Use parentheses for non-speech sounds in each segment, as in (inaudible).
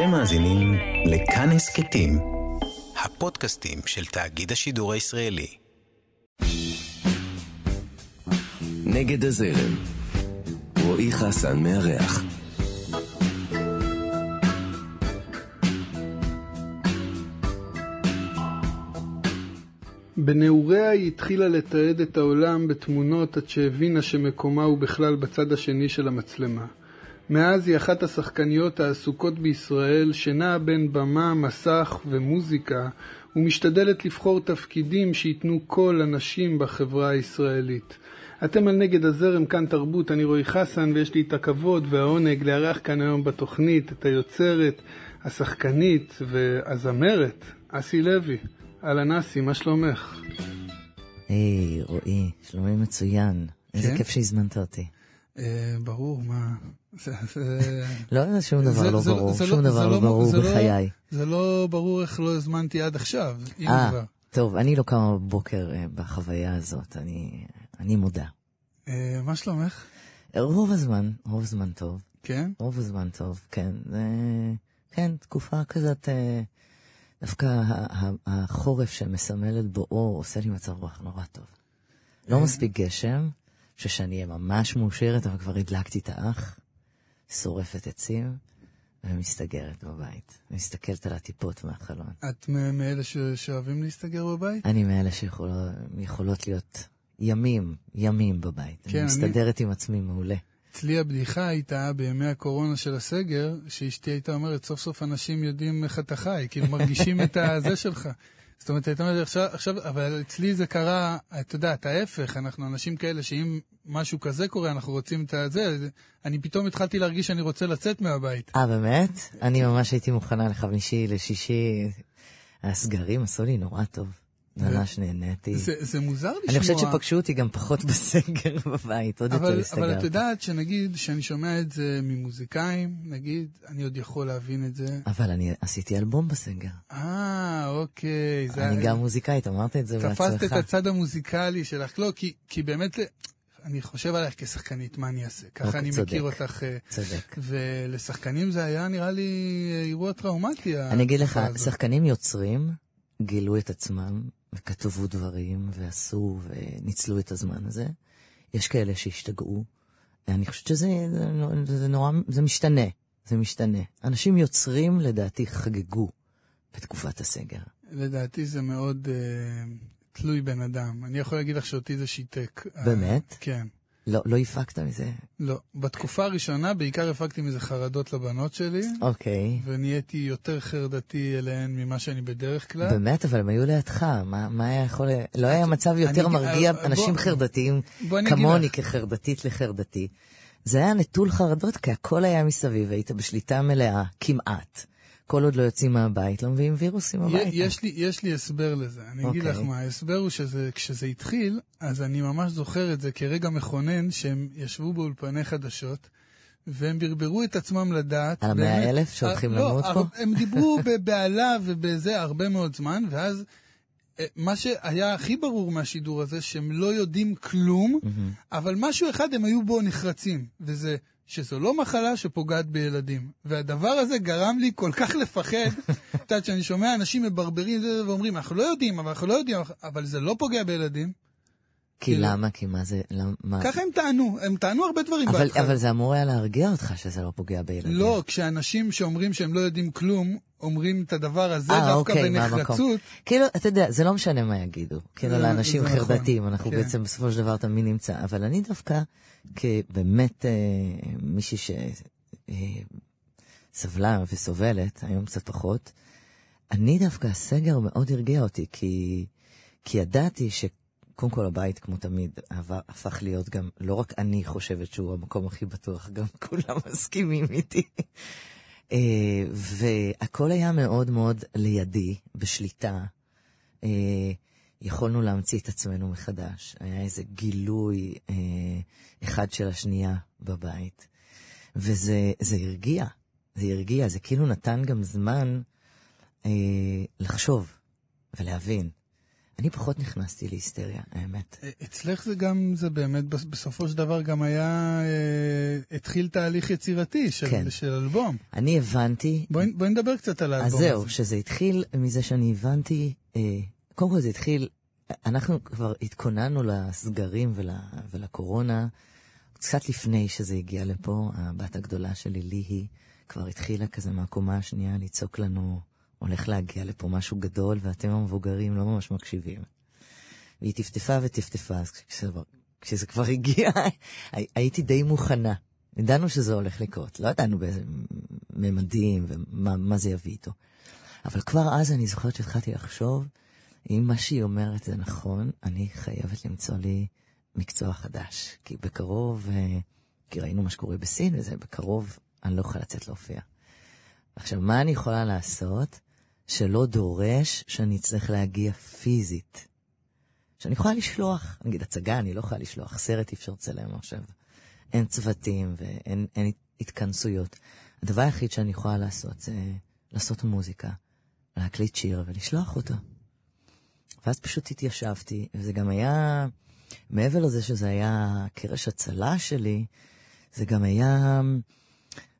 אתם מאזינים לכאן הסכתים, הפודקאסטים של תאגיד השידור הישראלי. נגד הזרם, רועי חסן מארח. בנעוריה היא התחילה לתעד את העולם בתמונות עד שהבינה שמקומה הוא בכלל בצד השני של המצלמה. מאז היא אחת השחקניות העסוקות בישראל, שנעה בין במה, מסך ומוזיקה, ומשתדלת לבחור תפקידים שייתנו קול לנשים בחברה הישראלית. אתם על נגד הזרם, כאן תרבות, אני רועי חסן, ויש לי את הכבוד והעונג לארח כאן היום בתוכנית את היוצרת, השחקנית והזמרת, אסי לוי. אהלן אסי, מה שלומך? היי, רועי, שלומי מצוין. איזה כן? כיף שהזמנת אותי. אה, ברור, מה... לא, שום דבר לא זה- ברור, שום דבר זה לא ברור בחיי. זה לא ברור איך לא הזמנתי עד עכשיו, אם אה, כבר. טוב, אני לא קמה בבוקר אה, בחוויה הזאת, אני מודה. מה שלומך? רוב הזמן, רוב הזמן טוב. כן? רוב הזמן טוב, כן. כן, תקופה כזאת, דווקא החורף שמסמל את בואו עושה לי מצב רוח נורא טוב. לא מספיק גשם, חושב שאני אהיה ממש מאושרת, אבל כבר הדלקתי את האח, שורפת עצים, ומסתגרת בבית. מסתכלת על הטיפות מהחלון. את מאלה ש- שאוהבים להסתגר בבית? אני מאלה שיכולות להיות ימים, ימים בבית. כן, אני אני- מסתדרת עם עצמי מעולה. אצלי הבדיחה הייתה בימי הקורונה של הסגר, שאשתי הייתה אומרת, סוף סוף אנשים יודעים איך אתה חי, כאילו מרגישים את הזה (laughs) שלך. זאת אומרת, הייתה אומרת, עכשיו, עכשיו, אבל אצלי זה קרה, את יודעת, ההפך, אנחנו אנשים כאלה שאם משהו כזה קורה, אנחנו רוצים את הזה, אני פתאום התחלתי להרגיש שאני רוצה לצאת מהבית. אה, באמת? אני ממש הייתי מוכנה לחמישי, לשישי. הסגרים עשו לי נורא טוב. ממש נהניתי. זה, זה מוזר לשמוע. אני חושבת שפגשו אותי גם פחות (laughs) בסגר בבית, עוד יותר אבל, אבל את הסתגרתי. יודעת שנגיד, שאני שומע את זה ממוזיקאים, נגיד, אני עוד יכול להבין את זה. אבל אני עשיתי אלבום בסגר. אה, אוקיי. זה אני גם מוזיקאית, אמרת את זה תפסת את בעצמך. הצד המוזיקלי שלך. לא, כי, כי באמת, אני חושב עלייך כשחקנית, מה אני אעשה? ככה אוקיי, אני צודק. מכיר אותך. אה, צודק. ולשחקנים זה היה נראה לי אירוע טראומטי. אני אגיד לך, הזאת. שחקנים יוצרים גילו את עצמם, וכתבו דברים, ועשו, וניצלו את הזמן הזה. יש כאלה שהשתגעו. אני חושבת שזה זה, זה נורא, זה משתנה, זה משתנה. אנשים יוצרים, לדעתי, חגגו בתקופת הסגר. לדעתי זה מאוד אה, תלוי בן אדם. אני יכול להגיד לך שאותי זה שיתק. באמת? כן. לא, לא הפקת מזה? לא. בתקופה הראשונה בעיקר הפקתי מזה חרדות לבנות שלי, אוקיי. ונהייתי יותר חרדתי אליהן ממה שאני בדרך כלל. באמת, אבל הם היו לידך, מה, מה היה יכול... לא היה מצב יותר אני- מרגיע בוא- אנשים חרדתיים בוא אני אגיד כמוני לך. כחרדתית לחרדתי. זה היה נטול חרדות, כי הכל היה מסביב, היית בשליטה מלאה, כמעט. כל עוד לא יוצאים מהבית, לא מביאים וירוסים הביתה. יש לי, יש לי הסבר לזה. אני אגיד אוקיי. לך מה, ההסבר הוא שכשזה התחיל, אז אני ממש זוכר את זה כרגע מכונן, שהם ישבו באולפני חדשות, והם ברברו את עצמם לדעת. על המאה אלף שהולכים אה, למות לא, פה? הם דיברו (laughs) בבהלה ובזה הרבה מאוד זמן, ואז אה, מה שהיה הכי ברור מהשידור הזה, שהם לא יודעים כלום, אבל משהו אחד הם היו בו נחרצים, וזה שזו לא מחלה שפוגעת בילדים. והדבר הזה גרם לי כל כך לפחד, (laughs) את יודעת, שאני שומע אנשים מברברים ואומרים, אנחנו לא יודעים, אבל אנחנו לא יודעים, אבל זה לא פוגע בילדים. כי כאילו- למה? כי מה זה... למה- מה? ככה הם טענו, הם טענו הרבה דברים אבל, בהתחלה. אבל זה אמור היה להרגיע אותך שזה לא פוגע בילדים. לא, כשאנשים שאומרים שהם לא יודעים כלום, אומרים את הדבר הזה אה, דווקא אוקיי. בנחרצות. כאילו, אתה יודע, זה לא משנה מה יגידו. כאילו, לאנשים נכון, חרדתיים, אנחנו כן. בעצם בסופו של דבר תמיד נמצא. אבל אני דווקא, כבאמת אה, מישהי שסבלה וסובלת, היום קצת פחות, אני דווקא, הסגר מאוד הרגיע אותי, כי, כי ידעתי שקודם כל הבית, כמו תמיד, הפך להיות גם, לא רק אני חושבת שהוא המקום הכי בטוח, גם (laughs) כולם מסכימים איתי. אה, והכל היה מאוד מאוד לידי, בשליטה. אה, יכולנו להמציא את עצמנו מחדש. היה איזה גילוי אה, אחד של השנייה בבית. וזה זה הרגיע, זה הרגיע, זה כאילו נתן גם זמן אה, לחשוב ולהבין. אני פחות נכנסתי להיסטריה, האמת. אצלך זה גם, זה באמת בסופו של דבר גם היה, אה, התחיל תהליך יצירתי של, כן. של אלבום. אני הבנתי... בואי, בואי נדבר קצת על האלבום אז הזה. זהו, שזה התחיל מזה שאני הבנתי, אה, קודם כל זה התחיל, אנחנו כבר התכוננו לסגרים ול, ולקורונה, קצת לפני שזה הגיע לפה, הבת הגדולה שלי, ליהי, כבר התחילה כזה מהקומה השנייה לצעוק לנו, הולך להגיע לפה משהו גדול, ואתם המבוגרים לא ממש מקשיבים. והיא טפטפה וטפטפה, אז כשזה, כבר הגיע, הייתי די מוכנה. ידענו שזה הולך לקרות, לא ידענו באיזה ממדים ומה זה יביא איתו. אבל כבר אז אני זוכרת שהתחלתי לחשוב, אם מה שהיא אומרת זה נכון, אני חייבת למצוא לי מקצוע חדש. כי בקרוב, כי ראינו מה שקורה בסין, וזה בקרוב אני לא יכולה לצאת להופיע. עכשיו, מה אני יכולה לעשות שלא דורש שאני אצטרך להגיע פיזית? שאני יכולה לשלוח, נגיד הצגה אני לא יכולה לשלוח, סרט אי אפשר לצלם עכשיו. אין צוותים ואין אין התכנסויות. הדבר היחיד שאני יכולה לעשות זה לעשות מוזיקה, להקליט שיר ולשלוח אותו. ואז פשוט התיישבתי, וזה גם היה, מעבר לזה שזה היה קרש הצלה שלי, זה גם היה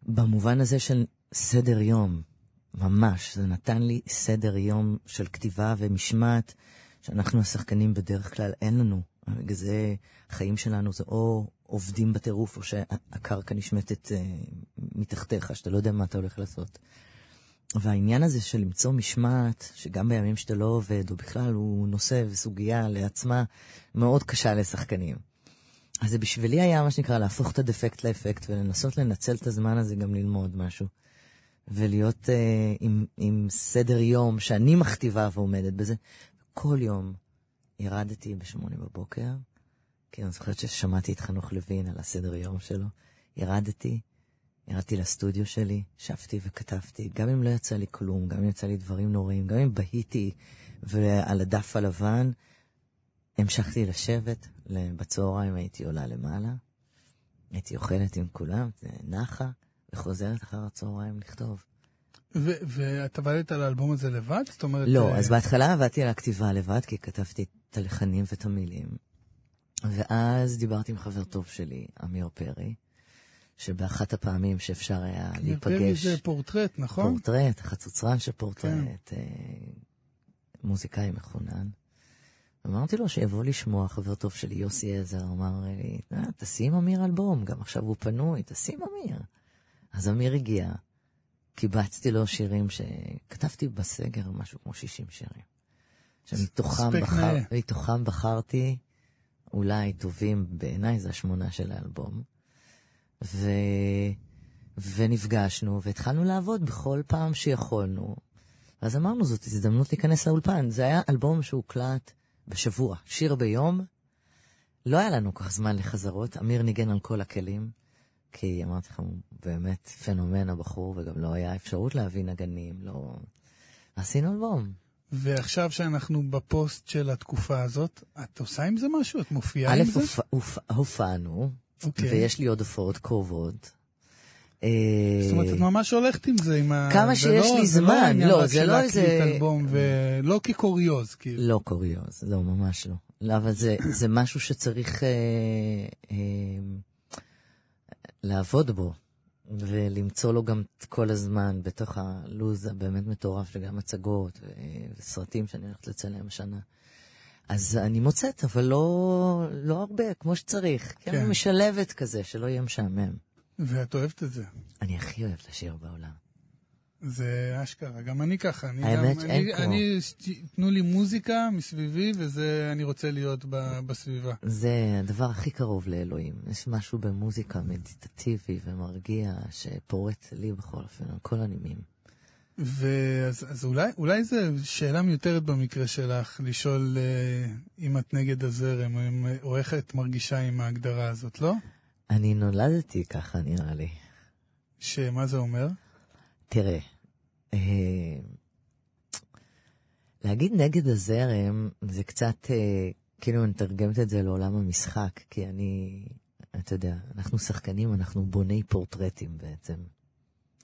במובן הזה של סדר יום, ממש. זה נתן לי סדר יום של כתיבה ומשמעת, שאנחנו השחקנים בדרך כלל אין לנו. בגלל זה החיים שלנו זה או עובדים בטירוף, או שהקרקע נשמטת אה, מתחתיך, שאתה לא יודע מה אתה הולך לעשות. והעניין הזה של למצוא משמעת, שגם בימים שאתה לא עובד, או בכלל הוא נושא וסוגיה לעצמה, מאוד קשה לשחקנים. אז זה בשבילי היה מה שנקרא להפוך את הדפקט לאפקט, ולנסות לנצל את הזמן הזה גם ללמוד משהו. ולהיות uh, עם, עם סדר יום שאני מכתיבה ועומדת בזה. כל יום ירדתי בשמונה בבוקר, כי אני זוכרת ששמעתי את חנוך לוין על הסדר יום שלו. ירדתי, ירדתי לסטודיו שלי, שבתי וכתבתי, גם אם לא יצא לי כלום, גם אם יצא לי דברים נוראים, גם אם בהיתי ועל הדף הלבן, המשכתי לשבת, בצהריים הייתי עולה למעלה, הייתי אוכלת עם כולם, נחה, וחוזרת אחר הצהריים לכתוב. ואת עבדת על האלבום הזה לבד? זאת אומרת... לא, אז בהתחלה עבדתי על הכתיבה לבד, כי כתבתי את הלחנים ואת המילים. ואז דיברתי עם חבר טוב שלי, אמיר פרי, שבאחת הפעמים שאפשר היה להיפגש... פרי זה פורטרט, נכון? פורטרט, החצוצרן של פורטרט, כן. מוזיקאי מחונן. אמרתי לו שיבוא לשמוע, חבר טוב שלי, יוסי עזר, אמר לי, תשים אמיר אלבום, גם עכשיו הוא פנוי, תשים אמיר. אז אמיר הגיע, קיבצתי לו שירים שכתבתי בסגר, משהו כמו 60 שירים. שמתוכם בחר, בחרתי אולי טובים, בעיניי זה השמונה של האלבום. ו... ונפגשנו, והתחלנו לעבוד בכל פעם שיכולנו. ואז אמרנו, זאת הזדמנות להיכנס לאולפן. זה היה אלבום שהוקלט בשבוע, שיר ביום. לא היה לנו כך זמן לחזרות, אמיר ניגן על כל הכלים, כי אמרתי הוא באמת פנומן הבחור, וגם לא היה אפשרות להביא נגנים, לא... עשינו אלבום. ועכשיו שאנחנו בפוסט של התקופה הזאת, את עושה עם זה משהו? את מופיעה עם זה? א', הופענו, okay. ויש לי עוד הופעות קרובות. זאת אומרת, את ממש הולכת עם זה, עם ה... כמה שיש לי זמן, לא, זה לא איזה... אלבום, ולא כקוריוז, כאילו. לא קוריוז, לא, ממש לא. לא, אבל זה, זה משהו שצריך אה, אה, לעבוד בו, ולמצוא לו גם כל הזמן בתוך הלו"ז הבאמת מטורף, שגם הצגות וסרטים שאני הולכת לצלם השנה. אז אני מוצאת, אבל לא, לא הרבה, כמו שצריך. כן. אני משלבת כזה, שלא יהיה משעמם. ואת אוהבת את זה. אני הכי אוהבת לשיר בעולם. זה אשכרה, גם אני ככה. אני האמת גם, שאין אני, כמו. אני, תנו לי מוזיקה מסביבי, וזה, אני רוצה להיות ב, בסביבה. זה הדבר הכי קרוב לאלוהים. יש משהו במוזיקה מדיטטיבי ומרגיע שפורט לי בכל אופן, על כל הנימים. ואז אז אולי, אולי זו שאלה מיותרת במקרה שלך, לשאול אה, אם את נגד הזרם, או, אם, או איך את מרגישה עם ההגדרה הזאת, לא? אני נולדתי ככה, נראה לי. שמה זה אומר? תראה, אה, להגיד נגד הזרם זה קצת, אה, כאילו אני מתרגמת את זה לעולם המשחק, כי אני, אתה יודע, אנחנו שחקנים, אנחנו בוני פורטרטים בעצם.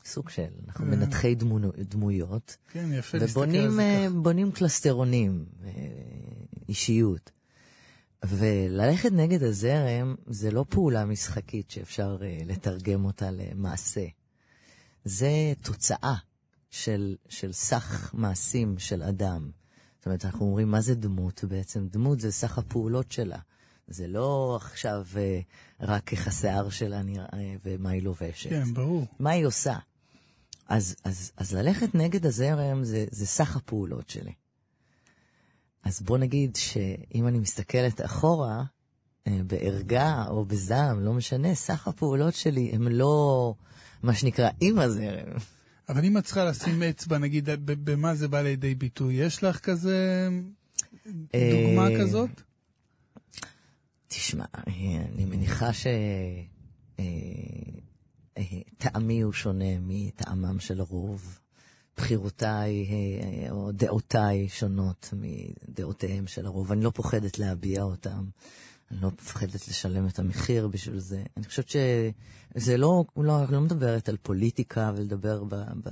סוג של, אנחנו מנתחי דמו, דמויות. כן, יפה ובונים אה, קלסטרונים. אה, אישיות. וללכת נגד הזרם זה לא פעולה משחקית שאפשר לתרגם אותה למעשה. זה תוצאה של, של סך מעשים של אדם. זאת אומרת, אנחנו אומרים, מה זה דמות בעצם? דמות זה סך הפעולות שלה. זה לא עכשיו uh, רק איך השיער שלה נראה ומה היא לובשת. כן, ברור. מה היא עושה. אז, אז, אז ללכת נגד הזרם זה, זה סך הפעולות שלי. אז בוא נגיד שאם אני מסתכלת אחורה, אה, בערגה או בזעם, לא משנה, סך הפעולות שלי הם לא מה שנקרא עם הזרם. אבל אם את צריכה לשים אצבע, נגיד, במה זה בא לידי ביטוי, יש לך כזה דוגמה אה, כזאת? תשמע, אני מניחה שטעמי הוא שונה מטעמם של הרוב. בחירותיי אה, או דעותיי שונות מדעותיהם של הרוב. אני לא פוחדת להביע אותם. אני לא מפחדת לשלם את המחיר בשביל זה. אני חושבת שזה לא, לא, אני לא מדברת על פוליטיקה ולדבר ב, ב,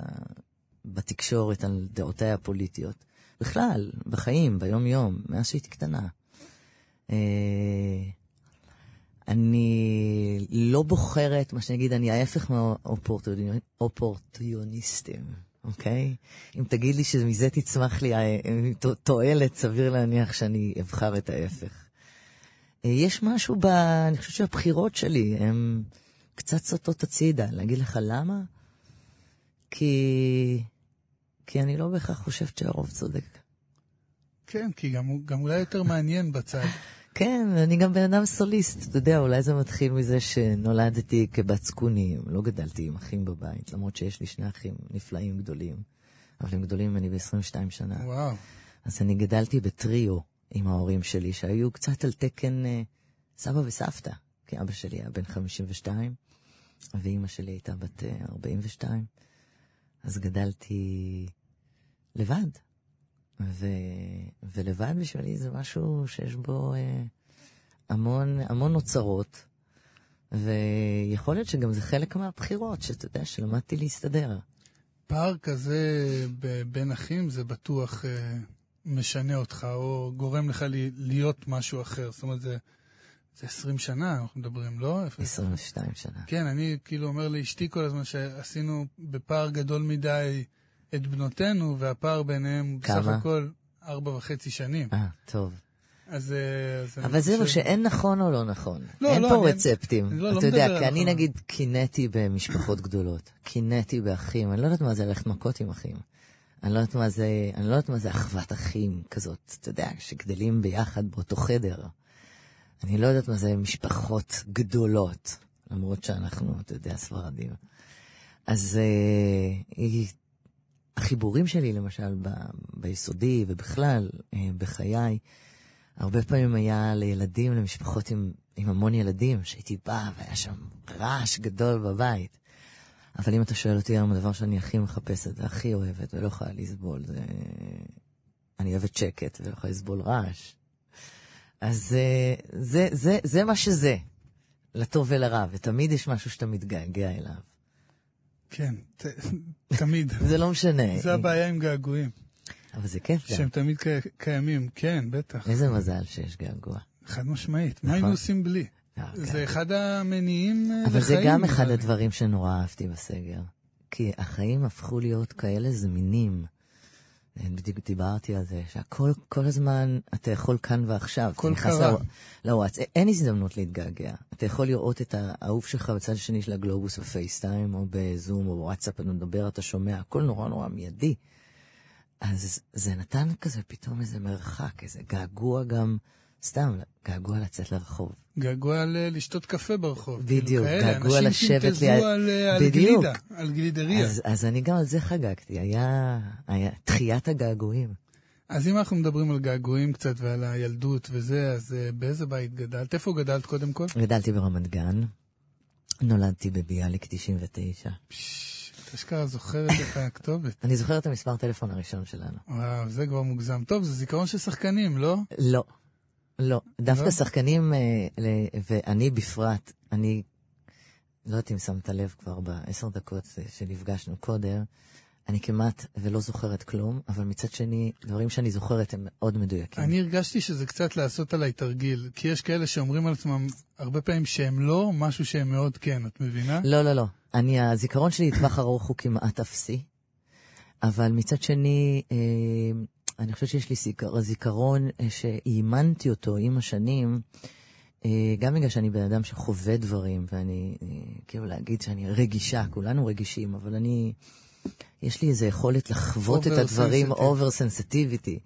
בתקשורת על דעותיי הפוליטיות. בכלל, בחיים, ביום-יום, מאז שהייתי קטנה. אה, אני לא בוחרת, מה שנגיד, אני ההפך מהאופורטוניסטים. אוקיי? אם תגיד לי שמזה תצמח לי אה, תועלת, סביר להניח שאני אבחר את ההפך. אה, יש משהו ב... אני חושבת שהבחירות שלי הן קצת סוטות הצידה. להגיד לך למה? כי... כי אני לא בהכרח חושבת שהרוב צודק. כן, כי גם, גם אולי יותר מעניין בצד. (laughs) כן, אני גם בן אדם סוליסט, אתה יודע, אולי זה מתחיל מזה שנולדתי כבת זקונים, לא גדלתי עם אחים בבית, למרות שיש לי שני אחים נפלאים גדולים, אבל הם גדולים ממני ב-22 שנה. וואו. אז אני גדלתי בטריו עם ההורים שלי, שהיו קצת על תקן אה, סבא וסבתא, כי אבא שלי היה בן 52, ואימא שלי הייתה בת אה, 42, אז גדלתי לבד. ו... ולבד בשבילי זה משהו שיש בו אה, המון, המון אוצרות, ויכול להיות שגם זה חלק מהבחירות, שאתה יודע, שלמדתי להסתדר. פער כזה בין אחים זה בטוח אה, משנה אותך, או גורם לך להיות משהו אחר. זאת אומרת, זה, זה 20 שנה אנחנו מדברים, לא? 22 שנה. כן, אני כאילו אומר לאשתי כל הזמן שעשינו בפער גדול מדי את בנותינו, והפער ביניהם כמה? בסך הכל ארבע וחצי שנים. אה, טוב. אז... אה, אז אבל זהו, שאין נכון או לא נכון. לא, אין לא, פה אני- רצפטים. לא- לא אתה יודע, מדבר כי אני נכון. נגיד קינאתי במשפחות גדולות. קינאתי באחים. אני לא יודעת מה זה ללכת מכות עם אחים. אני לא יודעת מה זה, אני לא יודעת מה זה אחוות אחים כזאת, אתה יודע, שגדלים ביחד באותו חדר. אני לא יודעת מה זה משפחות גדולות, למרות שאנחנו, אתה יודע, ספרדים. אז אה, היא- החיבורים שלי, למשל, ב, ביסודי ובכלל, אה, בחיי, הרבה פעמים היה לילדים, למשפחות עם, עם המון ילדים, שהייתי בא והיה שם רעש גדול בבית. אבל אם אתה שואל אותי היום, הדבר שאני הכי מחפשת והכי אוהבת ולא יכולה לסבול, זה... אני אוהבת שקט ולא יכולה לסבול רעש. אז אה, זה, זה, זה מה שזה, לטוב ולרע, ותמיד יש משהו שאתה מתגעגע אליו. כן, ת, תמיד. (laughs) זה לא משנה. זה הבעיה עם געגועים, אבל זה כיף גם. שהם תמיד קיימים. כן, בטח. איזה מזל שיש געגוע. חד משמעית. מה נכון. היינו עושים בלי? אה, זה כן. אחד המניעים אה, אבל זה לחיים, גם אחד. הדברים שנורא אהבתי בסגר. כי החיים הפכו להיות כאלה זמינים. בדיוק דיברתי על זה, שהכל, כל הזמן, אתה יכול כאן ועכשיו. הכל קרה. לוו- לוואטס, אין הזדמנות להתגעגע. אתה יכול לראות את האהוב שלך בצד השני של הגלובוס בפייסטיים, או בזום, או בוואטסאפ, אתה מדבר, אתה שומע, הכל נורא נורא מיידי. אז זה נתן כזה פתאום איזה מרחק, איזה געגוע גם, סתם, געגוע לצאת לרחוב. געגוע ל- לשתות קפה ברחוב. בדיוק, כאילו כאלה. געגוע לשבת אנשים טמטזו ליד- על, אה, על בדיוק. גלידה, על גלידריה. אז, אז אני גם על זה חגגתי, היה, היה תחיית הגעגועים. אז אם אנחנו מדברים על געגועים קצת ועל הילדות וזה, אז אה, באיזה בית גדלת? איפה גדלת קודם כל? גדלתי ברמת גן, נולדתי בביאליק 99. פשש, את אשכרה זוכרת את הכתובת. אני זוכר את המספר טלפון הראשון שלנו. וואו, זה כבר מוגזם. טוב, זה זיכרון של שחקנים, לא? לא, לא. דווקא לא? שחקנים, אה, ואני בפרט, אני, לא יודעת אם שמת לב כבר בעשר דקות שנפגשנו קודם, אני כמעט ולא זוכרת כלום, אבל מצד שני, דברים שאני זוכרת הם מאוד מדויקים. אני הרגשתי שזה קצת לעשות עליי תרגיל, כי יש כאלה שאומרים על עצמם הרבה פעמים שהם לא, משהו שהם מאוד כן, את מבינה? לא, לא, לא. אני, הזיכרון שלי לטווח ארוך הוא כמעט אפסי, אבל מצד שני, אה, אני חושבת שיש לי זיכר, זיכרון אה, שאימנתי אותו עם השנים, אה, גם בגלל שאני בן אדם שחווה דברים, ואני, אה, כאילו להגיד שאני רגישה, כולנו רגישים, אבל אני, יש לי איזו יכולת לחוות את הדברים. over sensitivity.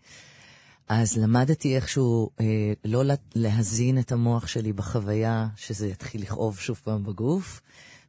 אז למדתי איכשהו אה, לא לה- להזין את המוח שלי בחוויה, שזה יתחיל לכאוב שוב פעם בגוף,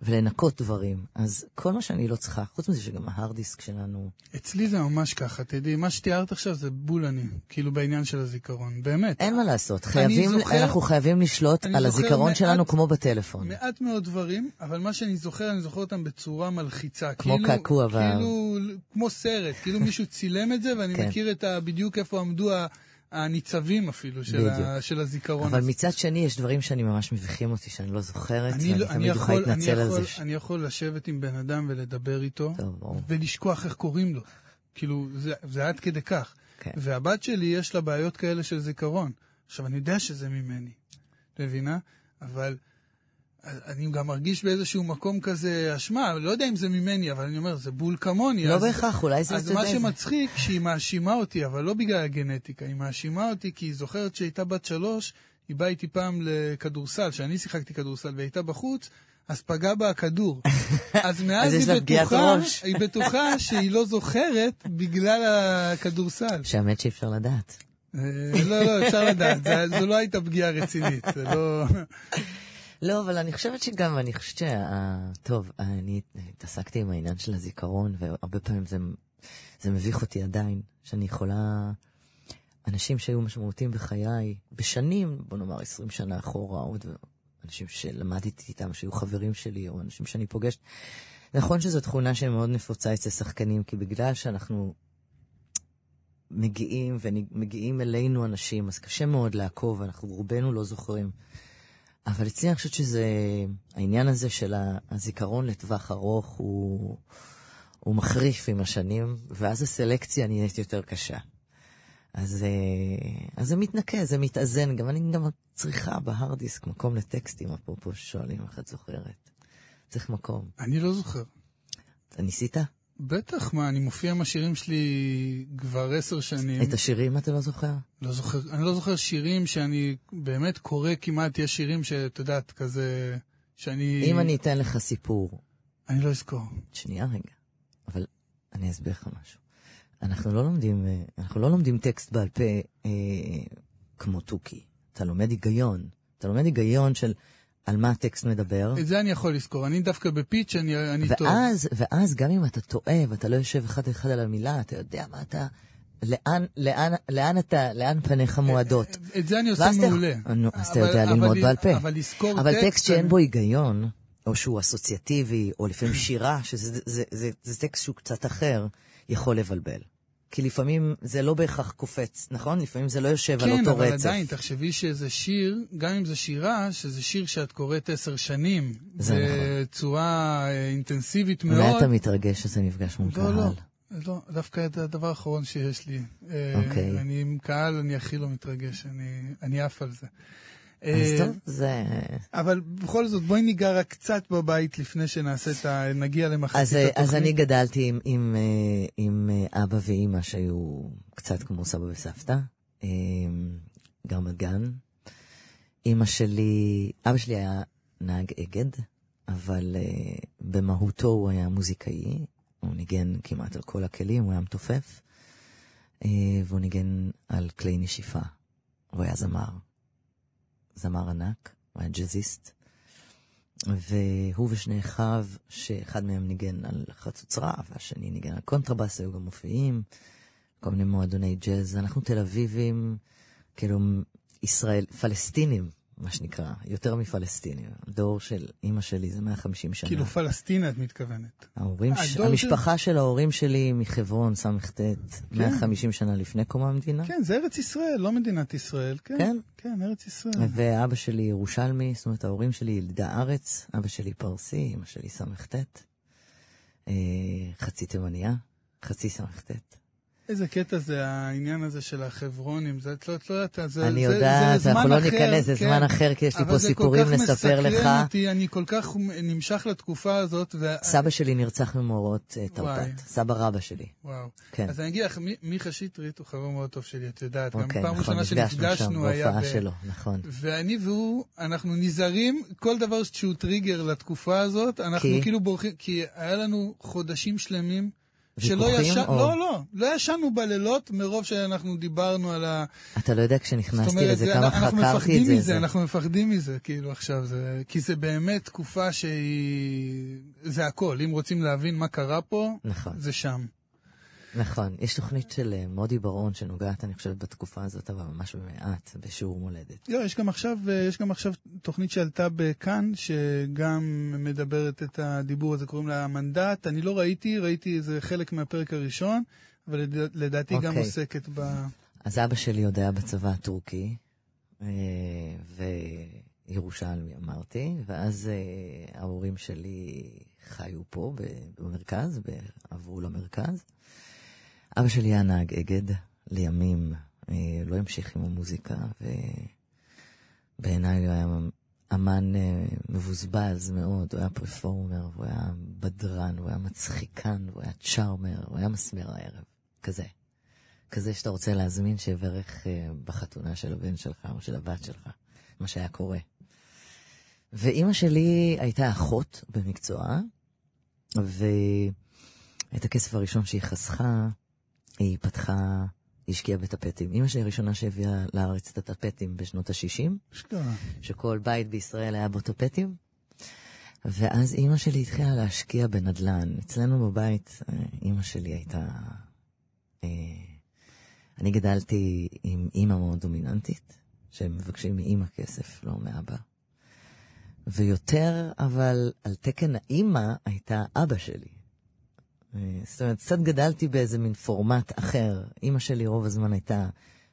ולנקות דברים. אז כל מה שאני לא צריכה, חוץ מזה שגם ההארד דיסק שלנו... אצלי זה ממש ככה, תדעי, מה שתיארת עכשיו זה בול אני, כאילו בעניין של הזיכרון, באמת. אין מה לעשות, חייבים, זוכר- אנחנו חייבים לשלוט על הזיכרון מעט- שלנו כמו בטלפון. מעט מאוד דברים, אבל מה שאני זוכר, אני זוכר אותם בצורה מלחיצה. כמו כאילו, קעקוע כאילו, כמו סרט, כאילו מישהו צילם את זה, ואני כן. מכיר את ה, בדיוק איפה עמדו ה- הניצבים אפילו של, ה. של הזיכרון אבל הזה. מצד שני, יש דברים שאני ממש מביכים אותי, שאני לא זוכרת, אני, ואני לא- אני, תמיד יכולה יכול, אני, להתנצל על יכול, זה. ש- אני יכול לשבת עם בן אדם ולדבר איתו, טוב. ולשכוח איך קוראים לו. כאילו, זה, זה עד כדי כך. כן. והבת שלי, יש לה בעיות כאלה של זיכרון. עכשיו, אני יודע שזה ממני, מבינה? אבל אני גם מרגיש באיזשהו מקום כזה אשמה, לא יודע אם זה ממני, אבל אני אומר, זה בול כמוני. לא אז- בהכרח, אולי זה, אז מה שמצחיק, שהיא מאשימה אותי, אבל לא בגלל הגנטיקה, היא מאשימה אותי כי היא זוכרת שהייתה בת שלוש, היא באה איתי פעם לכדורסל, שאני שיחקתי כדורסל והיא הייתה בחוץ, אז פגע בה הכדור. (laughs) אז מאז אז היא בטוחה. היא בטוחה שהיא לא זוכרת בגלל הכדורסל. שהאמת שאי אפשר לדעת. אה, לא, לא, אפשר לדעת, זו לא הייתה פגיעה רצינית, זה לא... (laughs) לא, אבל אני חושבת שגם, אני חושבת שה... טוב, אני התעסקתי עם העניין של הזיכרון, והרבה פעמים זה, זה מביך אותי עדיין, שאני יכולה... אנשים שהיו משמעותיים בחיי, בשנים, בוא נאמר 20 שנה אחורה, עוד אנשים שלמדתי איתם, שהיו חברים שלי, או אנשים שאני פוגשת. נכון שזו תכונה שמאוד נפוצה אצל שחקנים, כי בגלל שאנחנו מגיעים, ומגיעים אלינו אנשים, אז קשה מאוד לעקוב, אנחנו רובנו לא זוכרים. אבל אצלי אני חושבת שזה, העניין הזה של הזיכרון לטווח ארוך הוא, הוא מחריף עם השנים, ואז הסלקציה נהיית יותר קשה. אז, אה, אז זה מתנקה, זה מתאזן. גם אני גם צריכה בהארד דיסק מקום לטקסטים, אפרופו שואלים איך את זוכרת. צריך מקום. אני לא זוכר. אתה ניסית? בטח, מה, אני מופיע עם השירים שלי כבר עשר שנים. את השירים אתה לא זוכר? לא זוכר, אני לא זוכר שירים שאני באמת קורא כמעט, יש שירים שאת יודעת, כזה, שאני... אם אני אתן לך סיפור, אני לא אזכור. שנייה רגע, אבל אני אסביר לך משהו. אנחנו לא לומדים, אה, אנחנו לא לומדים טקסט בעל פה אה, כמו תוכי. אתה לומד היגיון. אתה לומד היגיון של על מה הטקסט מדבר. את זה אני יכול לזכור, אני דווקא בפיץ' אני, אני טוב. ואז, ואז גם אם אתה טועה ואתה לא יושב אחד אחד על המילה, אתה יודע מה אתה... לאן, לאן, לאן אתה, לאן פניך מועדות. את זה אני עושה ואז אתה- מעולה. נו, אז אתה אבל- יודע אבל ללמוד ל- בעל פה. אבל לזכור אבל טקסט... טקסט שאין בו היגיון, או שהוא אסוציאטיבי, או לפעמים שירה, שזה זה, זה, זה, זה טקסט שהוא קצת אחר, יכול לבלבל. כי לפעמים זה לא בהכרח קופץ, נכון? לפעמים זה לא יושב על כן, אותו אבל רצף. עדיין, תחשבי שזה שיר, גם אם זה שירה, שזה שיר שאת קוראת עשר שנים. זה נכון. בצורה אה, אינטנסיבית מאוד. אולי אתה מתרגש שזה נפגש מול לא, קהל. לא. לא, דווקא זה הדבר האחרון שיש לי. אה, אוקיי. אני עם קהל, אני הכי לא מתרגש, אני, אני עף על זה. אז אה, טוב, זה... אבל בכל זאת, בואי ניגע רק קצת בבית לפני שנעשה את ה... נגיע למחצית אז, אה, התוכנית. אז אני גדלתי עם, עם, אה, עם אה, אבא ואימא שהיו קצת כמו סבא וסבתא, אה, גם בגן. אימא שלי, אבא שלי היה נהג אגד, אבל אה, במהותו הוא היה מוזיקאי, הוא ניגן כמעט על כל הכלים, הוא היה מתופף, אה, והוא ניגן על כלי נשיפה. הוא היה זמר, זמר ענק, הוא היה ג'אזיסט. והוא ושני אחיו, שאחד מהם ניגן על חצוצרה, והשני ניגן על קונטרבאס, היו גם מופיעים, כל מיני מועדוני ג'אז. אנחנו תל אביבים, כאילו, ישראל, פלסטינים, מה שנקרא, יותר מפלסטינים. דור של אימא שלי זה 150 שנה. כאילו פלסטינה את מתכוונת. ההורים, ש... הדור של- המשפחה של ההורים שלי מחברון, ס"ט, 150 שנה לפני קום המדינה. כן, זה ארץ ישראל, לא מדינת ישראל. כן, כן. כן, ארץ ישראל. ואבא שלי ירושלמי, זאת אומרת, ההורים שלי ילידי הארץ, אבא שלי פרסי, אמא שלי ס"ט, אה, חצי תימניה, חצי ס"ט. איזה קטע זה העניין הזה של החברונים, זה, את לא, את לא יודעת, זה, אני זה, יודעת, זה אנחנו לא ניכנס, זה כן. זמן אחר, כי יש לי אבל פה זה סיפורים כל כך לספר לך. מסקרן אותי, אני כל כך נמשך לתקופה הזאת, ו... סבא שלי נרצח אה, וואי. תרפ"ט, סבא רבא שלי. וואו. כן. אז אני אגיד לך, מי- מיכה שטרית הוא חבר מאוד טוב שלי, את יודעת. גם אוקיי, פעם נכון, ראשונה שנפגשנו היה... בהופעה ב- שלו, נכון. ואני והוא, אנחנו נזהרים, כל דבר שהוא טריגר לתקופה הזאת, אנחנו כי? כאילו בורחים, כי היה לנו חודשים שלמים. שלא ישן, או- לא, לא, לא ישנו בלילות מרוב שאנחנו דיברנו על ה... אתה לא יודע, כשנכנסתי אומרת, לזה, זה- כמה אנחנו חקרתי מפחדים את זה. מזה, זה- אנחנו מפחדים מזה, כאילו עכשיו, זה, כי זה באמת תקופה שהיא... זה הכל, אם רוצים להבין מה קרה פה, נכון, זה שם. נכון. יש תוכנית של אה, מודי ברון שנוגעת, אני חושבת, בתקופה הזאת, אבל ממש במעט, בשיעור מולדת. לא, יש גם עכשיו, יש גם עכשיו תוכנית שעלתה בכאן, שגם מדברת את הדיבור הזה, קוראים לה המנדט. אני לא ראיתי, ראיתי איזה חלק מהפרק הראשון, אבל לד- לדעתי גם אוקיי. עוסקת ב... אז אבא שלי עוד היה בצבא הטורקי, אה, וירושלמי אמרתי, ואז אה, ההורים שלי חיו פה במרכז, ועברו למרכז. אבא שלי היה נהג אגד לימים, אה, לא המשיך עם המוזיקה, ובעיניי הוא היה אמן אה, מבוזבז מאוד, הוא היה פרפורמר, הוא היה בדרן, הוא היה מצחיקן, הוא היה צ'ארמר, הוא היה מסמר הערב, כזה. כזה שאתה רוצה להזמין שיברך אה, בחתונה של הבן שלך או של הבת שלך, מה שהיה קורה. ואימא שלי הייתה אחות במקצועה, ואת הכסף הראשון שהיא חסכה, היא פתחה, היא השקיעה בטפטים. אימא שלי הראשונה שהביאה לארץ את הטפטים בשנות ה-60, אשכרה. שכל בית בישראל היה בו טפטים. ואז אימא שלי התחילה להשקיע בנדל"ן. אצלנו בבית, אה, אימא שלי הייתה... אה, אני גדלתי עם אימא מאוד דומיננטית, שהם מבקשים מאימא כסף, לא מאבא. ויותר, אבל על תקן האימא הייתה אבא שלי. אה, זאת אומרת, קצת גדלתי באיזה מין פורמט אחר. אימא שלי רוב הזמן הייתה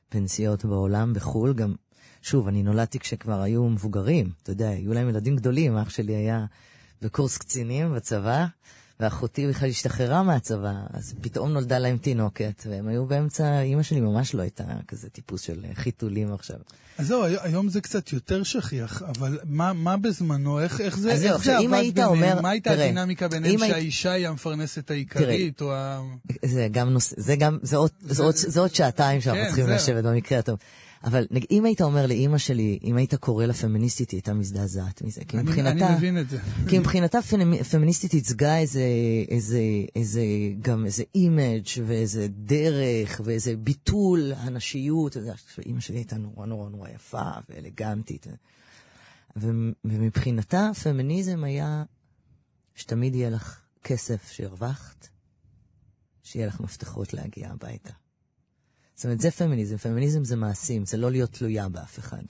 פנסיות בעולם, בחו"ל, גם שוב, אני נולדתי כשכבר היו מבוגרים, אתה יודע, היו להם ילדים גדולים, אח שלי היה בקורס קצינים בצבא, ואחותי בכלל השתחררה מהצבא, אז פתאום נולדה להם תינוקת, והם היו באמצע, אימא שלי ממש לא הייתה כזה טיפוס של חיתולים עכשיו. אז זהו, היום- זה קצת יותר שכיח, אבל מה, מה בזמנו, איך, איך זה, זהו, איך זה עבד ביניהם? אומר- מה הייתה תראה, הדינמיקה ביניהם אם היית- שהאישה היא המפרנסת העיקרית, או ה... זה גם נושא, זה גם, זה עוד, זה עוד, זה עוד שעתיים שאנחנו כן, צריכים זהו. לשבת במקרה הטוב. אבל נגיד, אם היית אומר לאימא שלי, אם היית קורא לה פמיניסטית, היא הייתה מזדעזעת מזה. כי אני, מבחינתה... אני מבין את זה. כי מבחינתה פמיניסטית ייצגה איזה, איזה, איזה, גם איזה image ואיזה דרך ואיזה ביטול הנשיות. אימא שלי הייתה נורא נורא נורא יפה ואלגנטית. ומבחינתה פמיניזם היה שתמיד יהיה לך כסף שהרווחת, שיהיה לך מפתחות להגיע הביתה. זאת אומרת, זה פמיניזם. פמיניזם זה מעשים, זה לא להיות תלויה באף אחד.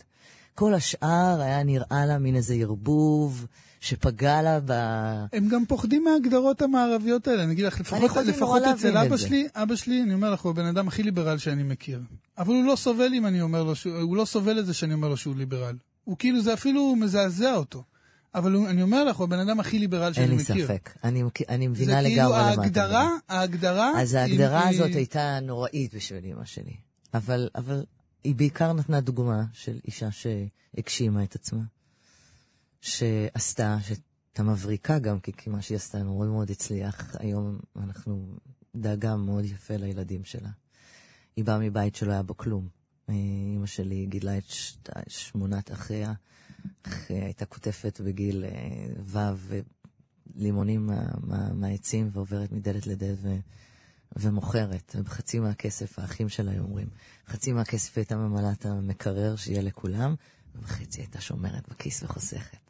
כל השאר היה נראה לה מין איזה ערבוב שפגע לה ב... הם גם פוחדים מההגדרות המערביות האלה, אני אגיד לך, לפחות, לפחות אצל אבא. שלי, אבא שלי, אני אומר לך, הוא הבן אדם הכי ליברל שאני מכיר. אבל הוא לא סובל אם אני אומר לו, הוא לא סובל את זה שאני אומר לו שהוא ליברל. הוא כאילו, זה אפילו מזעזע אותו. אבל הוא, אני אומר לך, הוא הבן אדם הכי ליברל שאני אין לי מכיר. ספק. אני, מכיר- אני זה מבינה כאילו לגמרי למה אתה ההגדרה, מדבר. ההגדרה... אז היא- ההגדרה היא- הזאת הייתה נוראית בשביל אמא שלי. אבל, אבל היא בעיקר נתנה דוגמה של אישה שהגשימה את עצמה. שעשתה, שהייתה מבריקה גם, כי, כי מה שהיא עשתה מאוד מאוד הצליח. היום אנחנו דאגה מאוד יפה לילדים שלה. היא באה מבית שלא היה בו כלום. אה, אמא שלי גידלה את ש... שמונת אחיה, הייתה קוטפת בגיל אה, ו' לימונים מה, מה, מהעצים ועוברת מדלת לדלת ו... ומוכרת. חצי מהכסף, האחים שלה היו אומרים, חצי מהכסף הייתה ממלאה את המקרר שיהיה לכולם, וחצי הייתה שומרת בכיס וחוסכת.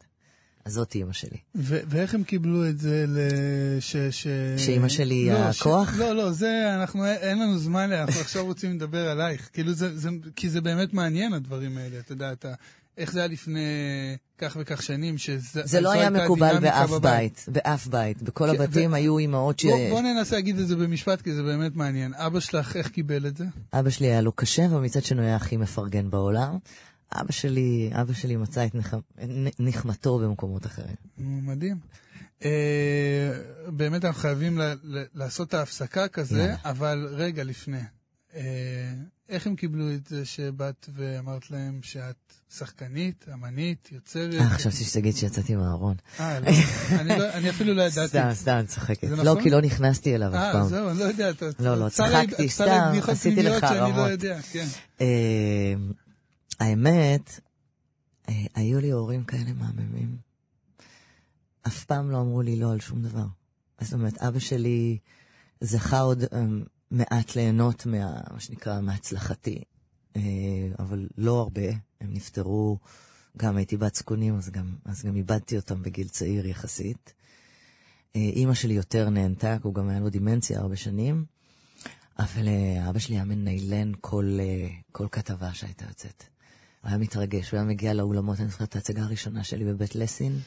אז זאת אימא שלי. ו- ואיך הם קיבלו את זה לש... ש... שאימא שלי היא לא, הכוח? ש... לא, לא, זה, אנחנו, אין לנו זמן, אנחנו עכשיו רוצים לדבר עלייך. כאילו זה, זה, כי זה באמת מעניין הדברים האלה, אתה יודע, אתה, איך זה היה לפני כך וכך שנים, שזה... זה לא היה מקובל באף בית, באף בית. בכל כן, הבתים ו- היו אימהות ש... בוא, בוא ננסה להגיד את זה במשפט, כי זה באמת מעניין. אבא שלך, איך קיבל את זה? אבא שלי היה לו קשה, ומצד שני הוא היה הכי מפרגן בעולם. אבא שלי, אבא שלי מצא את נחמ... נחמתו במקומות אחרים. מדהים. אה, באמת אנחנו חייבים ל- ל- לעשות את ההפסקה כזה, יאללה. אבל רגע לפני. אה, איך הם קיבלו את זה שבאת ואמרת להם שאת שחקנית, אמנית, יוצרת? אה, חשבתי שתגיד שיצאתי מהארון. אה, לא, אני לא- אפילו לא ידעתי. סתם, סתם, צוחקת. לא, נכון? כי לא נכנסתי אליו אף אה, פעם. זהו, אני לא יודע. לא, לא, צחקתי, סתם, עשיתי לך לא רמות. יודע, כן. אה, האמת, אה, היו לי הורים כאלה מהממים. אף פעם לא אמרו לי לא על שום דבר. זאת אומרת, אבא שלי זכה עוד אה, מעט ליהנות מה, מה שנקרא, מהצלחתי, אה, אבל לא הרבה. הם נפטרו, גם הייתי בת זקונים, אז גם, אז גם איבדתי אותם בגיל צעיר יחסית. אה, אימא שלי יותר נהנתה, כי הוא גם היה לו דימנציה הרבה שנים. אבל אה, אבא שלי היה מניילן כל, כל כתבה שהייתה יוצאת. הוא היה מתרגש, הוא היה מגיע לאולמות, אני זוכרת את ההצגה הראשונה שלי בבית לסין.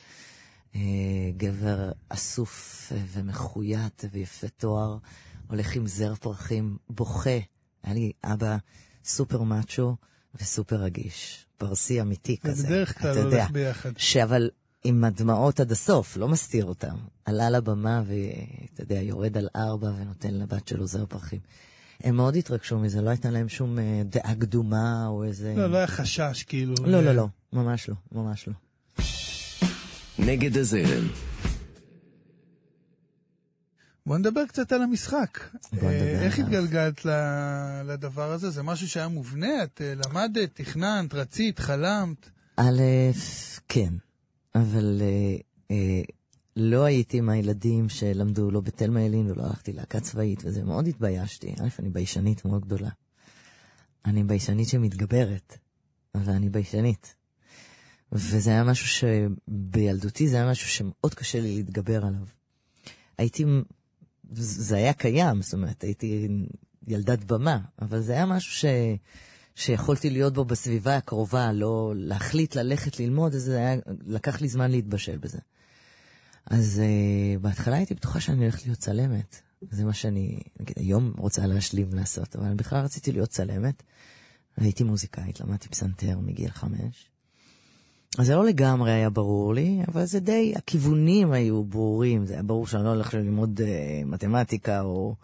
גבר אסוף ומחויט ויפה תואר, הולך עם זר פרחים, בוכה. היה לי אבא סופר מאצ'ו וסופר רגיש. פרסי אמיתי זה כזה. בדרך כלל אתה יודע. הולך ביחד. שאבל עם הדמעות עד הסוף, לא מסתיר אותם. עלה לבמה ואתה יודע, יורד על ארבע ונותן לבת שלו זר פרחים. הם מאוד התרגשו מזה, לא הייתה להם שום אה, דעה קדומה או איזה... לא, לא היה חשש, כאילו. לא, לא, לא, ממש לא, ממש לא. נגד הזרם, בוא נדבר קצת על המשחק. אה, איך. התגלגלת לדבר הזה? זה משהו שהיה מובנה? את אה, למדת, תכננת, רצית, חלמת? א', כן, אבל אה, לא הייתי מהילדים שלמדו לא בתלמה ילין ולא הלכתי להקה צבאית, וזה מאוד התביישתי. א', אני ביישנית מאוד גדולה. אני ביישנית שמתגברת, אבל אני ביישנית. וזה היה משהו שבילדותי זה היה משהו שמאוד קשה לי להתגבר עליו. הייתי, זה היה קיים, זאת אומרת, הייתי ילדת במה, אבל זה היה משהו ש... שיכולתי להיות בו בסביבה הקרובה, לא להחליט ללכת ללמוד, אז זה היה, לקח לי זמן להתבשל בזה. אז uh, בהתחלה הייתי בטוחה שאני הולכת להיות צלמת. זה מה שאני, נגיד, היום רוצה להשלים לעשות, אבל בכלל רציתי להיות צלמת. הייתי מוזיקאית, למדתי פסנתר מגיל חמש. אז זה לא לגמרי היה ברור לי, אבל זה די, הכיוונים היו ברורים. זה היה ברור שאני לא הולך ללמוד uh, מתמטיקה או,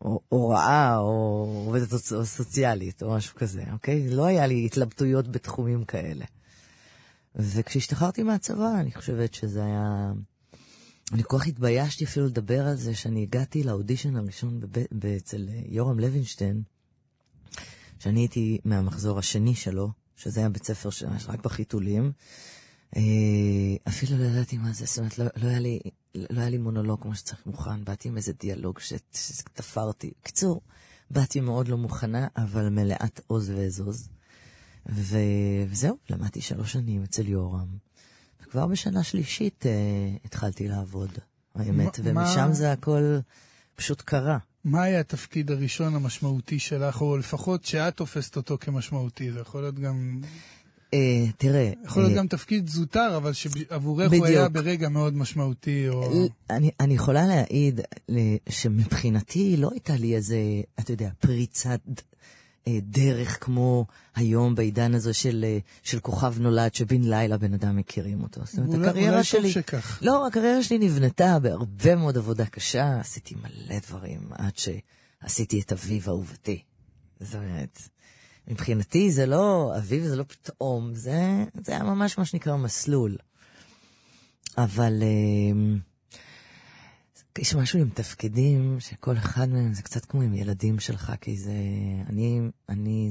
או הוראה או עובדת סוצ- סוציאלית או משהו כזה, אוקיי? לא היה לי התלבטויות בתחומים כאלה. וכשהשתחררתי מהצבא, אני חושבת שזה היה... אני כל כך התביישתי אפילו לדבר על זה, שאני הגעתי לאודישן הראשון אצל אה, יורם לוינשטיין, שאני הייתי מהמחזור השני שלו, שזה היה בית ספר שממש רק בחיתולים. אה, אפילו לא ידעתי מה זה, זאת אומרת, לא, לא, היה לי, לא היה לי מונולוג כמו שצריך מוכן, באתי עם איזה דיאלוג שתפרתי. בקיצור, באתי מאוד לא מוכנה, אבל מלאת עוז ואזוז. ו... וזהו, למדתי שלוש שנים אצל יורם. וכבר בשנה שלישית אה, התחלתי לעבוד, האמת, ומשם מה- זה הכל פשוט קרה. מה היה התפקיד הראשון המשמעותי שלך, או לפחות שאת תופסת אותו כמשמעותי? זה יכול להיות גם, אה, תראה, יכול להיות אה, גם תפקיד זוטר, אבל שעבורך הוא היה. ברגע מאוד משמעותי, או... אני, אני יכולה להעיד שמבחינתי לא הייתה לי איזה, אתה יודע, פריצת דרך כמו היום בעידן הזה של, אה, של כוכב נולד, שבן לילה בן אדם מכירים אותו. זאת אומרת, אולי- הקריירה אולי שלי... שכך. לא, הקריירה שלי נבנתה בהרבה מאוד עבודה קשה, עשיתי מלא דברים עד שעשיתי את אביב אהובתי. זאת אומרת, מבחינתי זה לא, אביב זה לא פתאום, זה, זה היה ממש מה שנקרא מסלול. אבל אה, יש משהו עם תפקידים, שכל אחד מהם זה קצת כמו עם ילדים שלך, כי זה, אני, אני,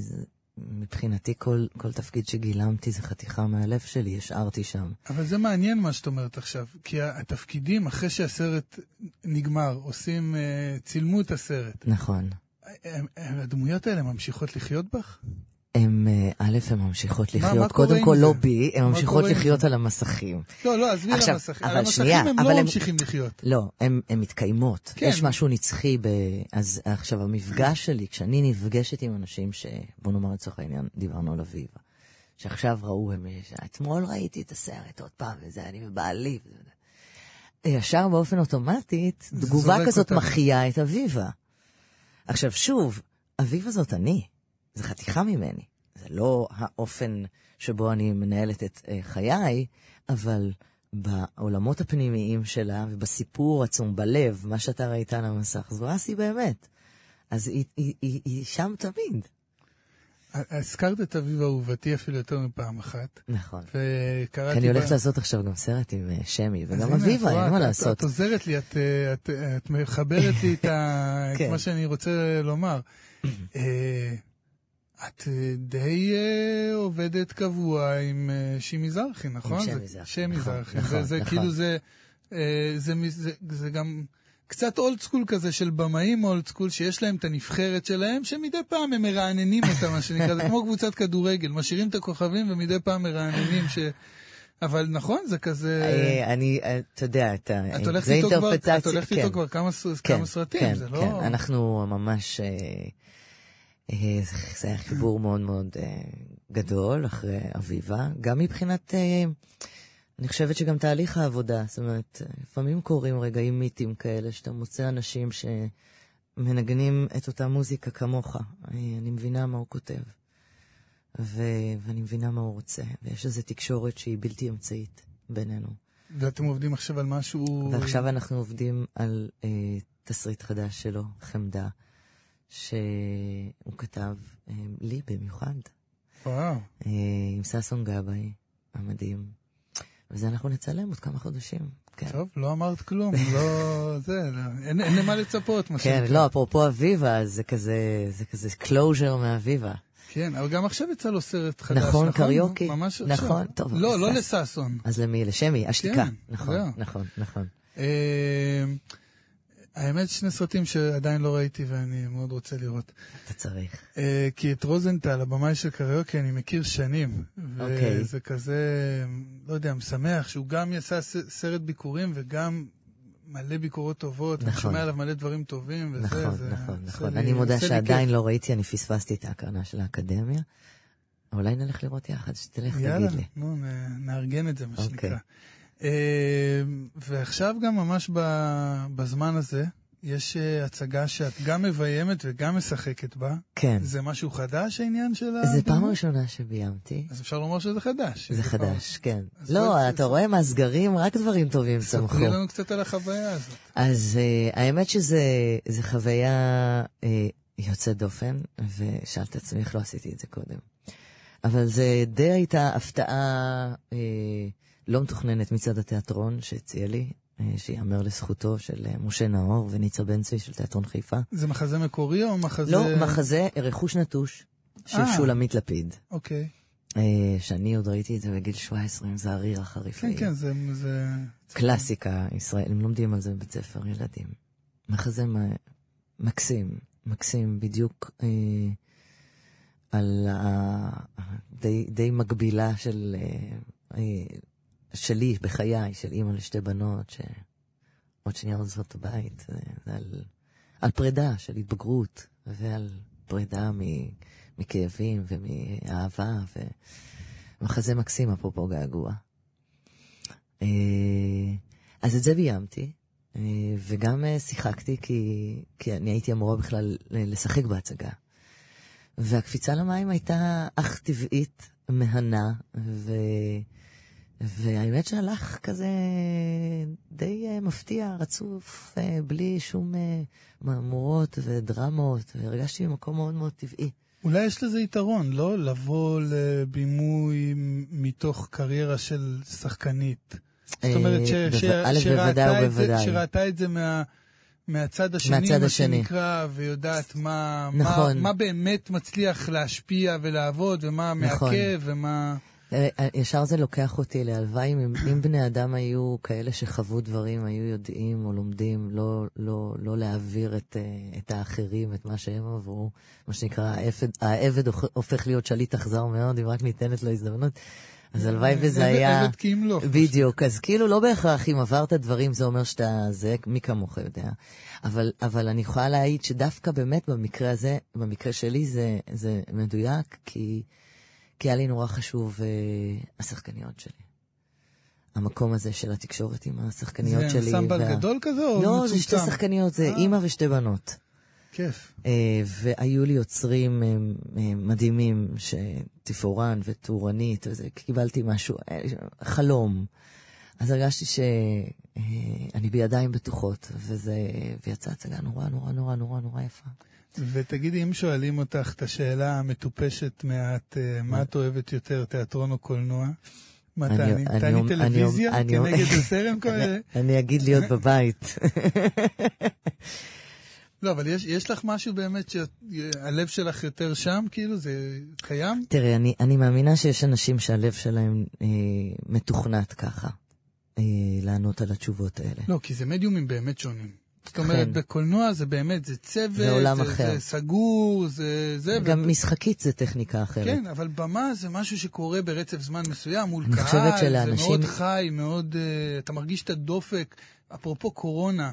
מבחינתי כל, כל תפקיד שגילמתי זה חתיכה מהלב שלי, השארתי שם. אבל זה מעניין מה שאת אומרת עכשיו, כי התפקידים, אחרי שהסרט נגמר, עושים, אה, צילמו את הסרט, נכון. הדמויות האלה ממשיכות לחיות בך? הם, אה, א', הן ממשיכות מה לחיות, קורה קודם עם כל? לא בי, הן מה ממשיכות לחיות? על המסכים. לא, לא, עזבי על המסכים. על המסכים אבל לא הם- ממשיכים לחיות. לא, הן הן מתקיימות. כן. יש משהו נצחי ב... אז עכשיו, המפגש שלי, כשאני נפגשת עם אנשים ש... בוא נאמר לצורך העניין, דיברנו על אביבה. שעכשיו ראו, הם... אתמול ראיתי את הסרט עוד פעם, וזה אני ובעלי. ישר באופן אוטומטית, תגובה כזאת. מחיה את אביבה. עכשיו, שוב, אביבה זאת אני. זה חתיכה ממני. זה לא האופן שבו אני מנהלת את אה, חיי, אבל בעולמות הפנימיים שלה ובסיפור עצום, בלב, מה שאתה ראית על המסך, זו אסי באמת. אז היא, היא, היא, היא שם תמיד. הזכרת את אביב אהובתי אפילו יותר מפעם אחת. נכון. וקראתי... כי אני הולכת בה- לעשות עכשיו גם סרט עם אה, שמי, וגם אביבה, אין מה לעשות. את עוזרת לי, את, אה, את, את מחברת לי את, ה, את כן. מה שאני רוצה לומר. (clears throat) את אה, די אה, עובדת קבוע עם אה, שימי זרחי, נכון? שמי זה- זרחי, שמי נכון. נכון, זה, זה נכון. כאילו זה, זה, זה, זה גם קצת old school כזה של במאים old school, שיש להם את הנבחרת שלהם, שמדי פעם הם מרעננים אותה, מה שנקרא, זה כמו קבוצת כדורגל, משאירים את הכוכבים ומדי פעם מרעננים ש... אבל נכון, זה כזה... אני, אתה יודע, אתה... את הולכת זה איתו כבר, את הולכת איתו כן. כבר כמה, כן, סרטים, כן, זה לא... כן, אנחנו ממש... אה, זה היה חיבור מאוד מאוד אה, גדול אחרי אביבה, גם מבחינת... אה, אני חושבת שגם תהליך העבודה, זאת אומרת, לפעמים קורים רגעים מיתיים כאלה, שאתה מוצא אנשים שמנגנים את אותה מוזיקה כמוך. אני מבינה מה הוא כותב, ו- ואני מבינה מה הוא רוצה, ויש איזו תקשורת שהיא בלתי אמצעית בינינו. ואתם עובדים עכשיו על משהו... ועכשיו אנחנו עובדים על אה, תסריט חדש שלו, חמדה, שהוא כתב אה, לי במיוחד, וואו. אה, עם ששון גבאי המדהים. וזה אנחנו נצלם עוד כמה חודשים. כן, טוב, לא אמרת כלום, לא... (laughs) זה, לא, אין, אין למה לצפות, מה כן. לא, אפרופו אביבה, זה כזה, זה כזה closure מאביבה. כן, אבל גם עכשיו יצא לו סרט חדש, נכון, קריוקי. ממש עכשיו. נכון, טוב, לא, לא שש- לששון. אז למי? לשמי, השתיקה. כן, נכון, זהו. נכון, נכון. האמת, שני סרטים שעדיין לא ראיתי ואני מאוד רוצה לראות. אתה צריך. אה, כי את רוזנטל, הבמאי של קריוקי, אני מכיר שנים. אוקיי. וזה כזה, לא יודע, משמח שהוא גם יצא ס- סרט ביקורים וגם מלא ביקורות טובות. אני נכון. שומע עליו מלא דברים טובים. וזה, נכון, זה נכון, עושה נכון. לי- אני מודה שעדיין. לא ראיתי, אני פספסתי את ההקרנה של האקדמיה. אולי נלך לראות יחד, שתלך, יאללה, תגיד לי. נו, נ- נארגן את זה, מה אוקיי. שנקרא. אה, ועכשיו גם ממש בזמן הזה, יש אה, הצגה שאת גם מביימת וגם משחקת בה. כן. זה משהו חדש העניין של ה... זו פעם ראשונה שביימתי. אז אפשר לומר שזה חדש. זה פעם- חדש, כן. אז לא, בואי, אתה רואה מהסגרים, רק דברים טובים צמחו. ספרי לנו קצת על החוויה הזאת. אז אה, האמת שזה זה חוויה אה, יוצאת דופן, ושאלת עצמי איך לא עשיתי את זה קודם. אבל זה די הייתה הפתעה אה, לא מתוכננת מצד התיאטרון שהציע לי, אה, שיאמר לזכותו של אה, משה נאור וניצה בן צבי של תיאטרון חיפה. זה מחזה מקורי או מחזה... לא, מחזה רכוש נטוש של אה. שולמית לפיד. אוקיי. אה, שאני עוד ראיתי את זה בגיל 17 עם זעריר החריפאי. כן, כן, זה... זה... קלאסיקה ישראל, הם לומדים על זה בבית ספר, ילדים. מחזה מ- מקסים, מקסים, בדיוק אה, על ה... די, די מקבילה של... אה, אה, שלי בחיי, של אימא לשתי בנות, שעוד שנייה עוזבות הבית, זה, זה על, על פרידה של התבגרות, ועל פרידה מ, מכאבים ומאהבה, ומחזה מקסים, אפרופו געגוע. אה, אז את זה ביימתי, אה, וגם אה, שיחקתי כי, כי אני הייתי אמורה בכלל לשחק בהצגה. והקפיצה למים הייתה אך טבעית, מהנה, ו... והאמת שהלך כזה די אה, מפתיע, רצוף, אה, בלי שום אה, מהמורות ודרמות, והרגשתי במקום מאוד מאוד טבעי. אולי יש לזה יתרון, לא? לבוא לבימוי מתוך קריירה של שחקנית. זאת אומרת, ש, ש, שראתה, את זה. שראתה את זה מה, מהצד השני, מהצד מה השני. שנקרא, ויודעת מה, נכון. מה, מה באמת מצליח להשפיע ולעבוד, ומה נכון. מעכב, ומה... אה, אה, ישר זה לוקח אותי להלוואי אם, אם בני אדם היו כאלה שחוו דברים, היו יודעים או לומדים לא, לא, לא להעביר את, אה, את האחרים, את מה שהם עברו, מה שנקרא, העבד, העבד הופ- הופך להיות שליט אכזר מאוד, אם רק ניתנת לו הזדמנות. אז הלוואי וזה היה... עבד כי ימלוך. בדיוק, אז כאילו לא בהכרח אם עברת דברים זה אומר שאתה זה, מי כמוך יודע. אבל, אבל אני יכולה להעיד שדווקא באמת במקרה הזה, במקרה שלי זה, זה מדויק, כי, כי היה לי נורא חשוב אה, השחקניות שלי. המקום הזה של התקשורת עם השחקניות זה שלי. אנסמבל גדול כזה או לא, זה שתי מצומצם? שחקניות, זה אה. אימא ושתי בנות. כיף. אה, והיו לי יוצרים אה, אה, מדהימים, שתפאורן וטורנית, וזה, קיבלתי משהו, אה, חלום. אז הרגשתי שאני בידיים בטוחות, וזה, ויצאה הצגה נורא נורא נורא נורא נורא יפה. ותגידי, אם שואלים אותך את השאלה המטופשת מעט, אה, מה את אוהבת יותר, תיאטרון או קולנוע? מה תעני? תעני טלוויזיה כנגד (laughs) הסרט? כל- אני אגיד להיות בבית. (laughs) לא, אבל יש, יש לך משהו באמת שהלב שלך יותר שם, כאילו? זה קיים? תראה, אני, אני מאמינה שיש אנשים שהלב שלהם אה, מתוכנת ככה, אה, לענות על התשובות האלה. לא, כי זה מדיומים באמת שונים. זאת אומרת. בקולנוע זה באמת, זה צוות, זה עולם זה, אחר. זה סגור, זה... זה גם ו- משחקית זה טכניקה אחרת. כן, אבל במה זה משהו שקורה ברצף זמן מסוים מול קהל, חושבת זה שלאנשים- מאוד חי, מאוד... Uh, אתה מרגיש את הדופק. אפרופו קורונה,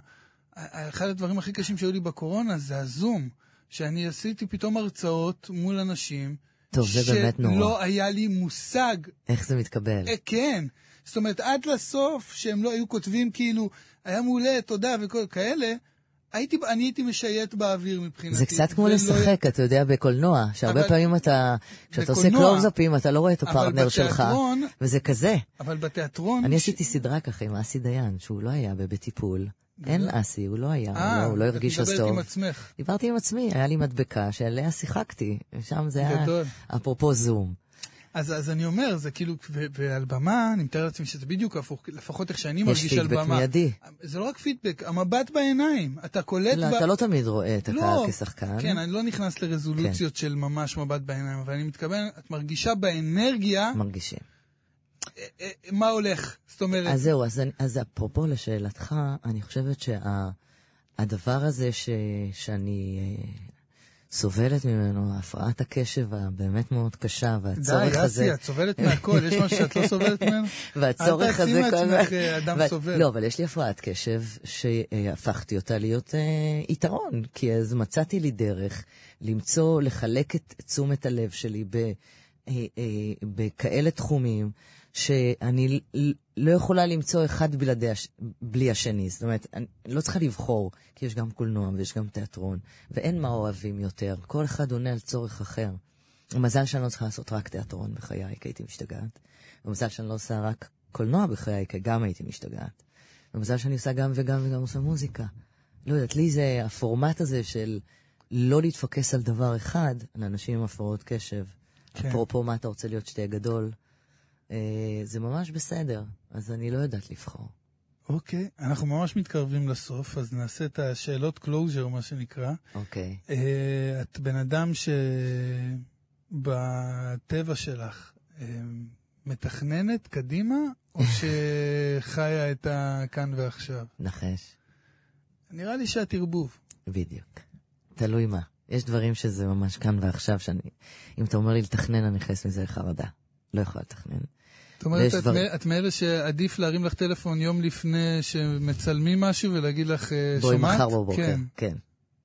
אחד הדברים הכי קשים שהיו לי בקורונה זה הזום, שאני עשיתי פתאום הרצאות מול אנשים, טוב, זה באמת נורא. שלא היה לי מושג איך זה מתקבל? אה, כן. זאת אומרת, עד לסוף, שהם לא היו כותבים כאילו, היה מעולה, תודה וכל כאלה, הייתי, אני הייתי משייט באוויר מבחינתי. זה קצת כמו ולא- לשחק, אתה יודע, בקולנוע, שהרבה אבל- פעמים אתה, כשאתה עושה קלוזאפים, אתה לא רואה את הפרטנר שלך, וזה כזה. אבל בתיאטרון... אני ש- עשיתי סדרה ככה עם אסי דיין, שהוא לא היה בטיפול. אין אסי, הוא לא היה, הוא אה, לא- הוא לא הרגיש אז את מדברת טוב. עם עצמך. דיברתי עם עצמי, היה לי מדבקה שעליה שיחקתי, ושם זה היה. אפרופו זום. אז, אז אני אומר, זה כאילו, ועל במה, אני מתאר לעצמי שזה בדיוק הפוך, לפחות איך שאני מרגיש על פידבק במה. מיידי. זה לא רק פידבק, המבט בעיניים. אתה קולט... לא, ב- אתה לא תמיד רואה את לא, הקהל כשחקן. כן, אני לא נכנס לרזולוציות של ממש מבט בעיניים, אבל אני מתכוון, את מרגישה באנרגיה מרגישים. אה, אה, מה הולך. זאת אומרת, אז זהו, אז, אז אפרופו לשאלתך, אני חושבת שהדבר הזה ש, שאני אה, סובלת ממנו, הפרעת הקשב הבאמת מאוד קשה, די, והצורך הזה... אסי, את סובלת מהכל, יש משהו שאת לא (laughs) סובלת ממנו? והצורך הזה... אל מעצמך הזמן- אה, אדם ו- סובל. לא, אבל יש לי הפרעת קשב שהפכתי אותה להיות אה, יתרון, כי אז מצאתי לי דרך למצוא, לחלק את תשומת הלב שלי ב, אה, אה, בכאלה תחומים, שאני לא יכולה למצוא אחד בלעדי, הש- בלי השני. זאת אומרת, אני לא צריכה לבחור, כי יש גם קולנוע ויש גם תיאטרון, ואין מה אוהבים יותר. כל אחד עונה על צורך אחר. מזל שאני לא צריכה לעשות רק תיאטרון בחיי, כי הייתי משתגעת. ומזל שאני לא עושה רק קולנוע בחיי, כי גם הייתי משתגעת. ומזל שאני עושה גם וגם וגם עושה מוזיקה. לא יודעת, לי זה הפורמט הזה של לא להתפקס על דבר אחד, לאנשים עם הפרעות קשב. כן. אפרופו מה אתה רוצה להיות שתהיה גדול, זה ממש בסדר, אז אני לא יודעת לבחור. אוקיי, אנחנו ממש מתקרבים לסוף, אז נעשה את השאלות closure, מה שנקרא. אוקיי. אה, את בן אדם שבטבע שלך אה, מתכננת קדימה, או (laughs) שחיה את הכאן ועכשיו? נחש. נראה לי שאת ערבוב. בדיוק. תלוי מה. יש דברים שזה ממש כאן ועכשיו, שאני... אם אתה אומר לי לתכנן, אני נכנס מזה לחרדה. לא יכולה לתכנן. זאת אומרת, את, את מאלה שעדיף להרים לך טלפון יום לפני שמצלמים משהו ולהגיד לך, אה, בואי שומעת? מחר בבוקר. כן, כן.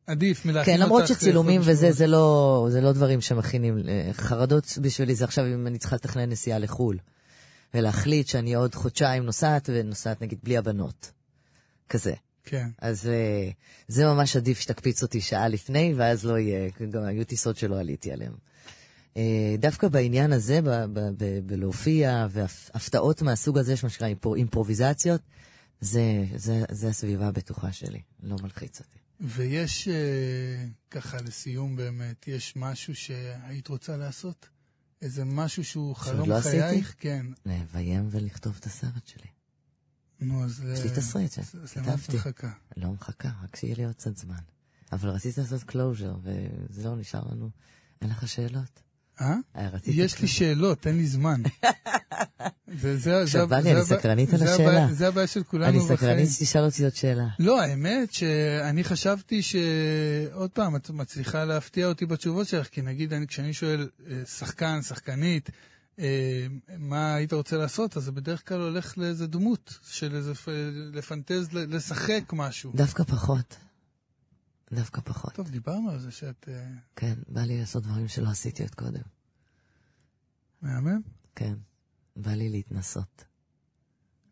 עדיף מלהכין כן, אותך. למרות אה, שצילומים וזה. זה לא, זה לא דברים שמכינים. אה, חרדות בשבילי זה עכשיו אם אני צריכה לתכנן נסיעה לחו"ל. ולהחליט שאני עוד חודשיים נוסעת, ונוסעת נגיד בלי הבנות. כזה. כן. אז אה, זה ממש עדיף שתקפיץ אותי שעה לפני, ואז לא יהיה, גם היו טיסות שלא עליתי עליהן. אה, דווקא בעניין הזה, בלהופיע, והפתעות מהסוג הזה, יש מה שנקרא אימפר- אימפרוביזציות, זה, זה, זה הסביבה הבטוחה שלי, לא מלחיץ אותי. ויש, אה, ככה לסיום באמת, יש משהו שהיית רוצה לעשות? איזה משהו שהוא חלום לא עשיתי? חייך? כן. לביים ולכתוב את הסרט שלי. נו, אז... יש לי תסריט שכתבתי. מחכה? לא מחכה, רק שיהיה לי עוד קצת זמן. אבל רציתי לעשות closure, וזה לא נשאר לנו. אין לך שאלות? אה? אה, יש לי. שאלות, אין לי זמן. (laughs) עכשיו אני סקרנית על השאלה. זה הבעיה של כולנו אני בחיים. סקרנית שתשאל אותי עוד שאלה. לא, האמת שאני חשבתי ש... עוד פעם, את מצליחה להפתיע אותי בתשובות שלך, כי נגיד, אני, כשאני שואל אה, שחקן, שחקנית, אה, מה היית רוצה לעשות, אז זה בדרך כלל הולך לאיזה דמות של איזה, לפנטז, לשחק משהו. דווקא פחות. דווקא פחות. טוב, דיברנו על זה שאת אה, כן, בא לי לעשות דברים שלא עשיתי עוד קודם. מהמם. כן, בא לי להתנסות.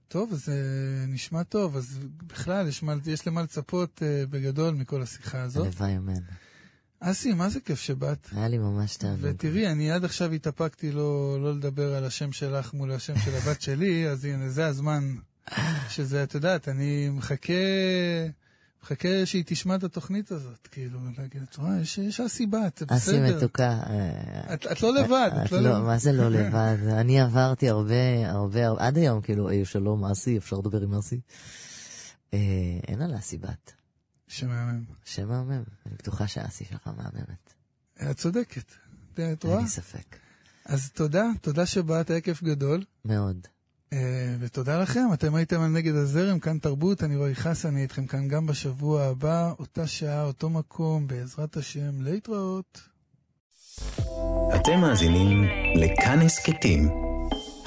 טוב, אז אה, נשמע טוב, אז בכלל, יש, מה, יש למה לצפות אה, בגדול מכל השיחה הזאת. הלוואי אמן. אסי, מה זה כיף שבאת? היה לי ממש תענוג. ותראי, אני עד עכשיו התאפקתי לא, לא לדבר על השם שלך מול השם של הבת שלי, אז הנה, זה הזמן שזה, את יודעת, אני מחכה, מחכה שהיא תשמע את התוכנית הזאת, כאילו, להגיד, את רואה, יש, יש אסי בת, זה בסדר. אסי מתוקה. אה, את, את לא לבד, את את לא לא, לבד. מה זה לא (laughs) לבד? אני עברתי הרבה, הרבה, הרבה- עד היום, כאילו, "היי, שלום, אסי, אפשר לדבר עם אסי? אה, אין על אסי בת. שמהמם. שם מהמם. אני בטוחה שאסי שלך מהממת. את צודקת. את אין רואה? לי ספק. אז תודה, תודה שבאת, היה כיף גדול. מאוד. אה, ותודה לכם, אתם הייתם על נגד הזרם, כאן תרבות, אני רועי חסן, אני איתכם כאן גם בשבוע הבא, אותה שעה, אותו מקום, בעזרת השם, להתראות. אתם מאזינים לכאן הסכתים,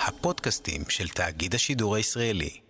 הפודקאסטים של תאגיד השידור הישראלי.